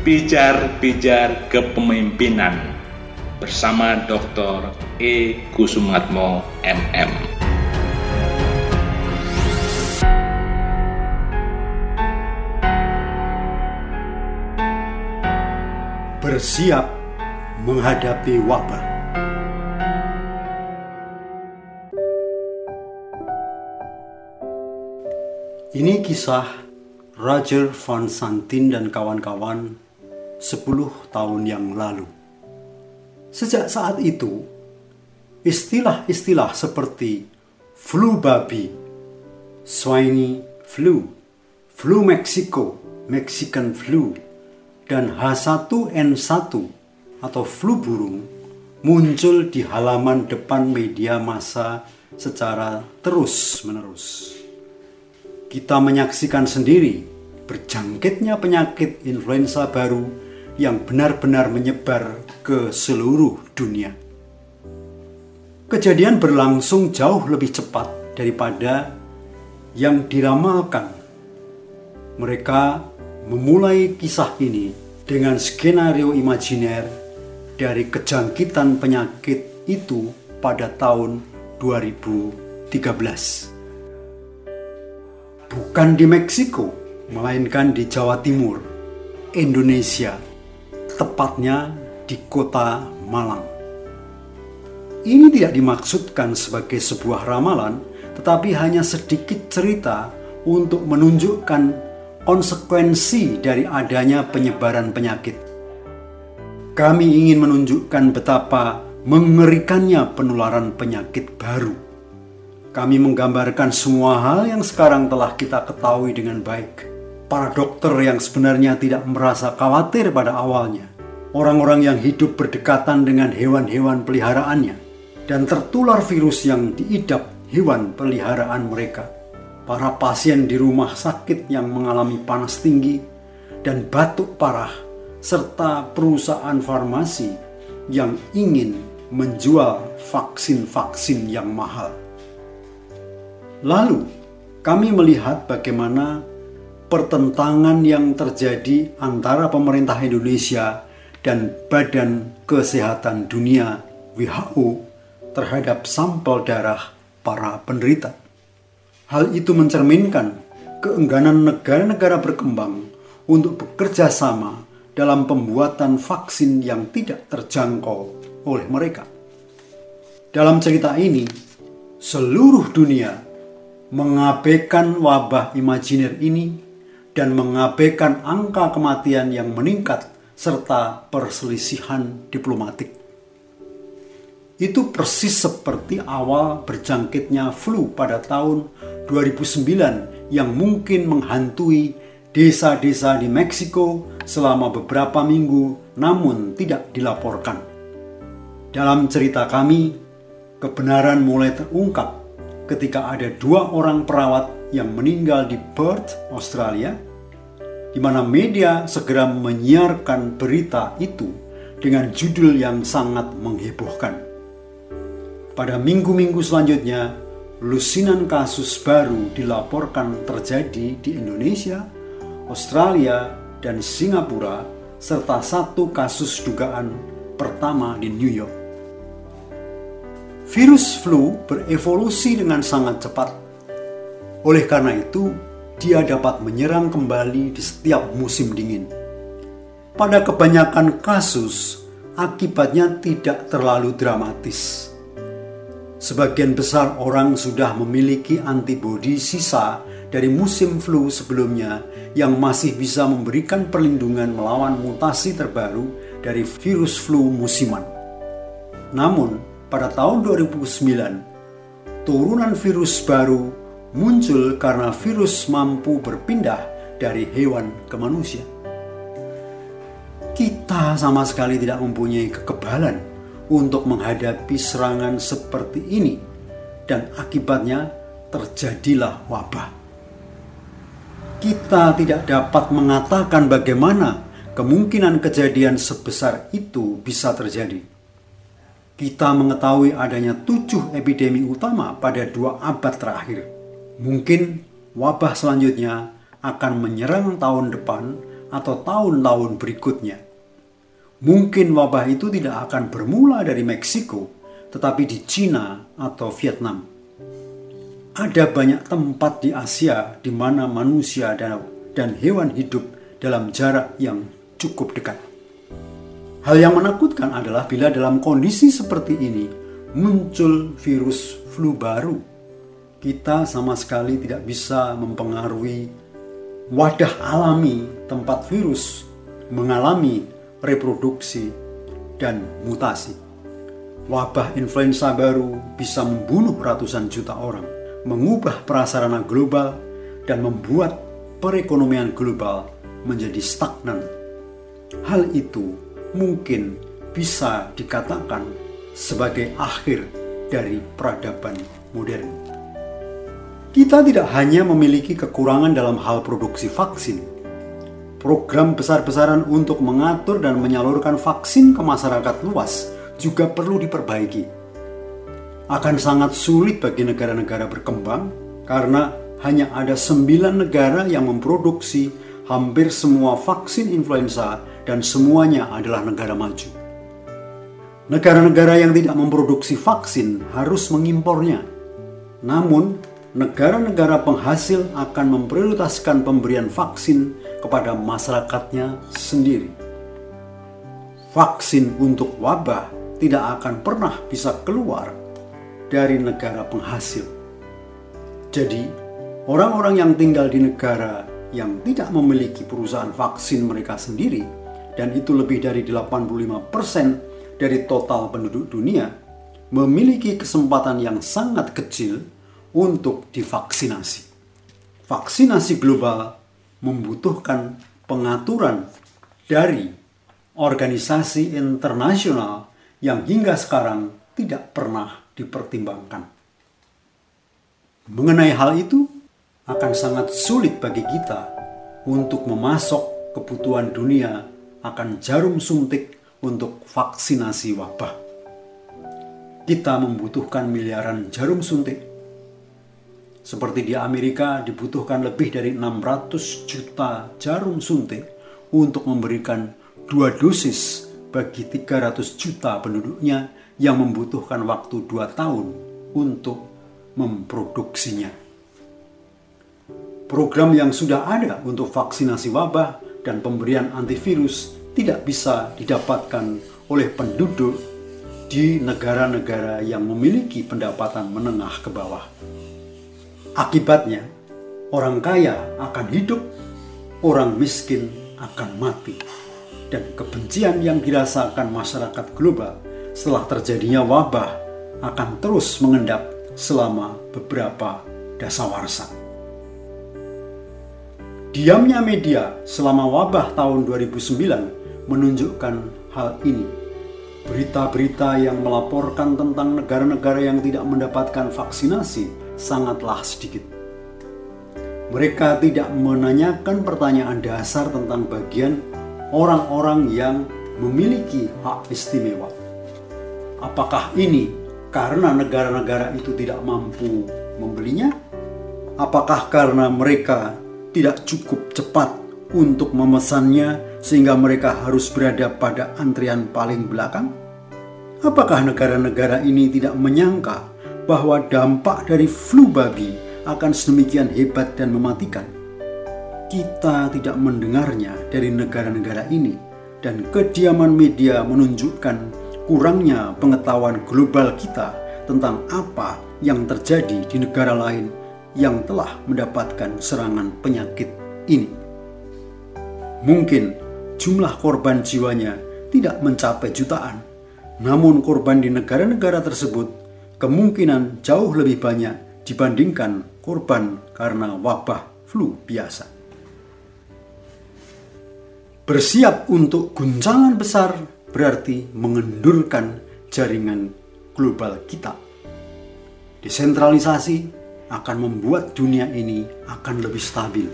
Pijar-pijar kepemimpinan bersama Dr. E. Kusumatmo MM. Bersiap menghadapi wabah. Ini kisah Roger Van Santin dan kawan-kawan 10 tahun yang lalu. Sejak saat itu, istilah-istilah seperti flu babi, swine flu, flu Meksiko, Mexican flu, dan H1N1 atau flu burung muncul di halaman depan media massa secara terus-menerus kita menyaksikan sendiri berjangkitnya penyakit influenza baru yang benar-benar menyebar ke seluruh dunia. Kejadian berlangsung jauh lebih cepat daripada yang diramalkan. Mereka memulai kisah ini dengan skenario imajiner dari kejangkitan penyakit itu pada tahun 2013 bukan di Meksiko, melainkan di Jawa Timur, Indonesia, tepatnya di kota Malang. Ini tidak dimaksudkan sebagai sebuah ramalan, tetapi hanya sedikit cerita untuk menunjukkan konsekuensi dari adanya penyebaran penyakit. Kami ingin menunjukkan betapa mengerikannya penularan penyakit baru kami menggambarkan semua hal yang sekarang telah kita ketahui dengan baik. Para dokter yang sebenarnya tidak merasa khawatir pada awalnya. Orang-orang yang hidup berdekatan dengan hewan-hewan peliharaannya. Dan tertular virus yang diidap hewan peliharaan mereka. Para pasien di rumah sakit yang mengalami panas tinggi dan batuk parah. Serta perusahaan farmasi yang ingin menjual vaksin-vaksin yang mahal. Lalu, kami melihat bagaimana pertentangan yang terjadi antara pemerintah Indonesia dan Badan Kesehatan Dunia WHO terhadap sampel darah para penderita. Hal itu mencerminkan keengganan negara-negara berkembang untuk bekerja sama dalam pembuatan vaksin yang tidak terjangkau oleh mereka. Dalam cerita ini, seluruh dunia mengabaikan wabah imajiner ini dan mengabaikan angka kematian yang meningkat serta perselisihan diplomatik. Itu persis seperti awal berjangkitnya flu pada tahun 2009 yang mungkin menghantui desa-desa di Meksiko selama beberapa minggu namun tidak dilaporkan. Dalam cerita kami, kebenaran mulai terungkap ketika ada dua orang perawat yang meninggal di Perth, Australia, di mana media segera menyiarkan berita itu dengan judul yang sangat menghebohkan. Pada minggu-minggu selanjutnya, lusinan kasus baru dilaporkan terjadi di Indonesia, Australia, dan Singapura, serta satu kasus dugaan pertama di New York. Virus flu berevolusi dengan sangat cepat. Oleh karena itu, dia dapat menyerang kembali di setiap musim dingin. Pada kebanyakan kasus, akibatnya tidak terlalu dramatis. Sebagian besar orang sudah memiliki antibodi sisa dari musim flu sebelumnya yang masih bisa memberikan perlindungan melawan mutasi terbaru dari virus flu musiman. Namun, pada tahun 2009, turunan virus baru muncul karena virus mampu berpindah dari hewan ke manusia. Kita sama sekali tidak mempunyai kekebalan untuk menghadapi serangan seperti ini, dan akibatnya terjadilah wabah. Kita tidak dapat mengatakan bagaimana kemungkinan kejadian sebesar itu bisa terjadi kita mengetahui adanya tujuh epidemi utama pada dua abad terakhir. Mungkin wabah selanjutnya akan menyerang tahun depan atau tahun-tahun berikutnya. Mungkin wabah itu tidak akan bermula dari Meksiko, tetapi di Cina atau Vietnam. Ada banyak tempat di Asia di mana manusia dan, dan hewan hidup dalam jarak yang cukup dekat. Hal yang menakutkan adalah bila dalam kondisi seperti ini muncul virus flu baru. Kita sama sekali tidak bisa mempengaruhi wadah alami tempat virus mengalami reproduksi dan mutasi. Wabah influenza baru bisa membunuh ratusan juta orang, mengubah prasarana global, dan membuat perekonomian global menjadi stagnan. Hal itu mungkin bisa dikatakan sebagai akhir dari peradaban modern. Kita tidak hanya memiliki kekurangan dalam hal produksi vaksin. Program besar-besaran untuk mengatur dan menyalurkan vaksin ke masyarakat luas juga perlu diperbaiki. Akan sangat sulit bagi negara-negara berkembang karena hanya ada sembilan negara yang memproduksi hampir semua vaksin influenza dan semuanya adalah negara maju. Negara-negara yang tidak memproduksi vaksin harus mengimpornya. Namun, negara-negara penghasil akan memprioritaskan pemberian vaksin kepada masyarakatnya sendiri. Vaksin untuk wabah tidak akan pernah bisa keluar dari negara penghasil. Jadi, orang-orang yang tinggal di negara yang tidak memiliki perusahaan vaksin mereka sendiri dan itu lebih dari 85% dari total penduduk dunia memiliki kesempatan yang sangat kecil untuk divaksinasi. Vaksinasi global membutuhkan pengaturan dari organisasi internasional yang hingga sekarang tidak pernah dipertimbangkan. Mengenai hal itu, akan sangat sulit bagi kita untuk memasok kebutuhan dunia akan jarum suntik untuk vaksinasi wabah. Kita membutuhkan miliaran jarum suntik seperti di Amerika dibutuhkan lebih dari 600 juta jarum suntik untuk memberikan dua dosis bagi 300 juta penduduknya yang membutuhkan waktu dua tahun untuk memproduksinya. Program yang sudah ada untuk vaksinasi wabah dan pemberian antivirus tidak bisa didapatkan oleh penduduk di negara-negara yang memiliki pendapatan menengah ke bawah. Akibatnya, orang kaya akan hidup, orang miskin akan mati. Dan kebencian yang dirasakan masyarakat global setelah terjadinya wabah akan terus mengendap selama beberapa dasawarsa. Diamnya media selama wabah tahun 2009 menunjukkan hal ini. Berita-berita yang melaporkan tentang negara-negara yang tidak mendapatkan vaksinasi sangatlah sedikit. Mereka tidak menanyakan pertanyaan dasar tentang bagian orang-orang yang memiliki hak istimewa. Apakah ini karena negara-negara itu tidak mampu membelinya? Apakah karena mereka tidak cukup cepat untuk memesannya sehingga mereka harus berada pada antrian paling belakang? Apakah negara-negara ini tidak menyangka bahwa dampak dari flu babi akan sedemikian hebat dan mematikan. Kita tidak mendengarnya dari negara-negara ini dan kediaman media menunjukkan kurangnya pengetahuan global kita tentang apa yang terjadi di negara lain yang telah mendapatkan serangan penyakit ini. Mungkin jumlah korban jiwanya tidak mencapai jutaan, namun korban di negara-negara tersebut kemungkinan jauh lebih banyak dibandingkan korban karena wabah flu biasa. Bersiap untuk guncangan besar berarti mengendurkan jaringan global kita. Desentralisasi akan membuat dunia ini akan lebih stabil.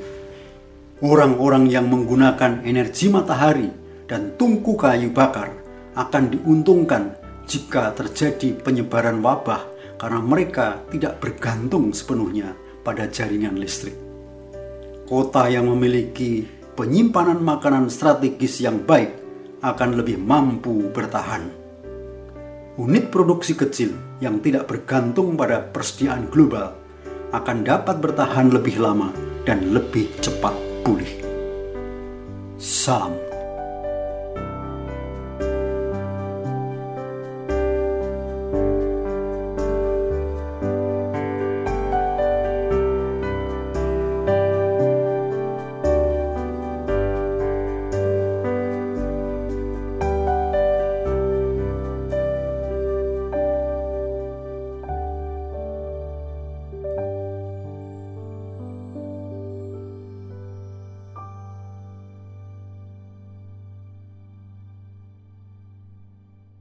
Orang-orang yang menggunakan energi matahari dan tungku kayu bakar akan diuntungkan jika terjadi penyebaran wabah karena mereka tidak bergantung sepenuhnya pada jaringan listrik. Kota yang memiliki penyimpanan makanan strategis yang baik akan lebih mampu bertahan. Unit produksi kecil yang tidak bergantung pada persediaan global akan dapat bertahan lebih lama dan lebih cepat pulih. Salam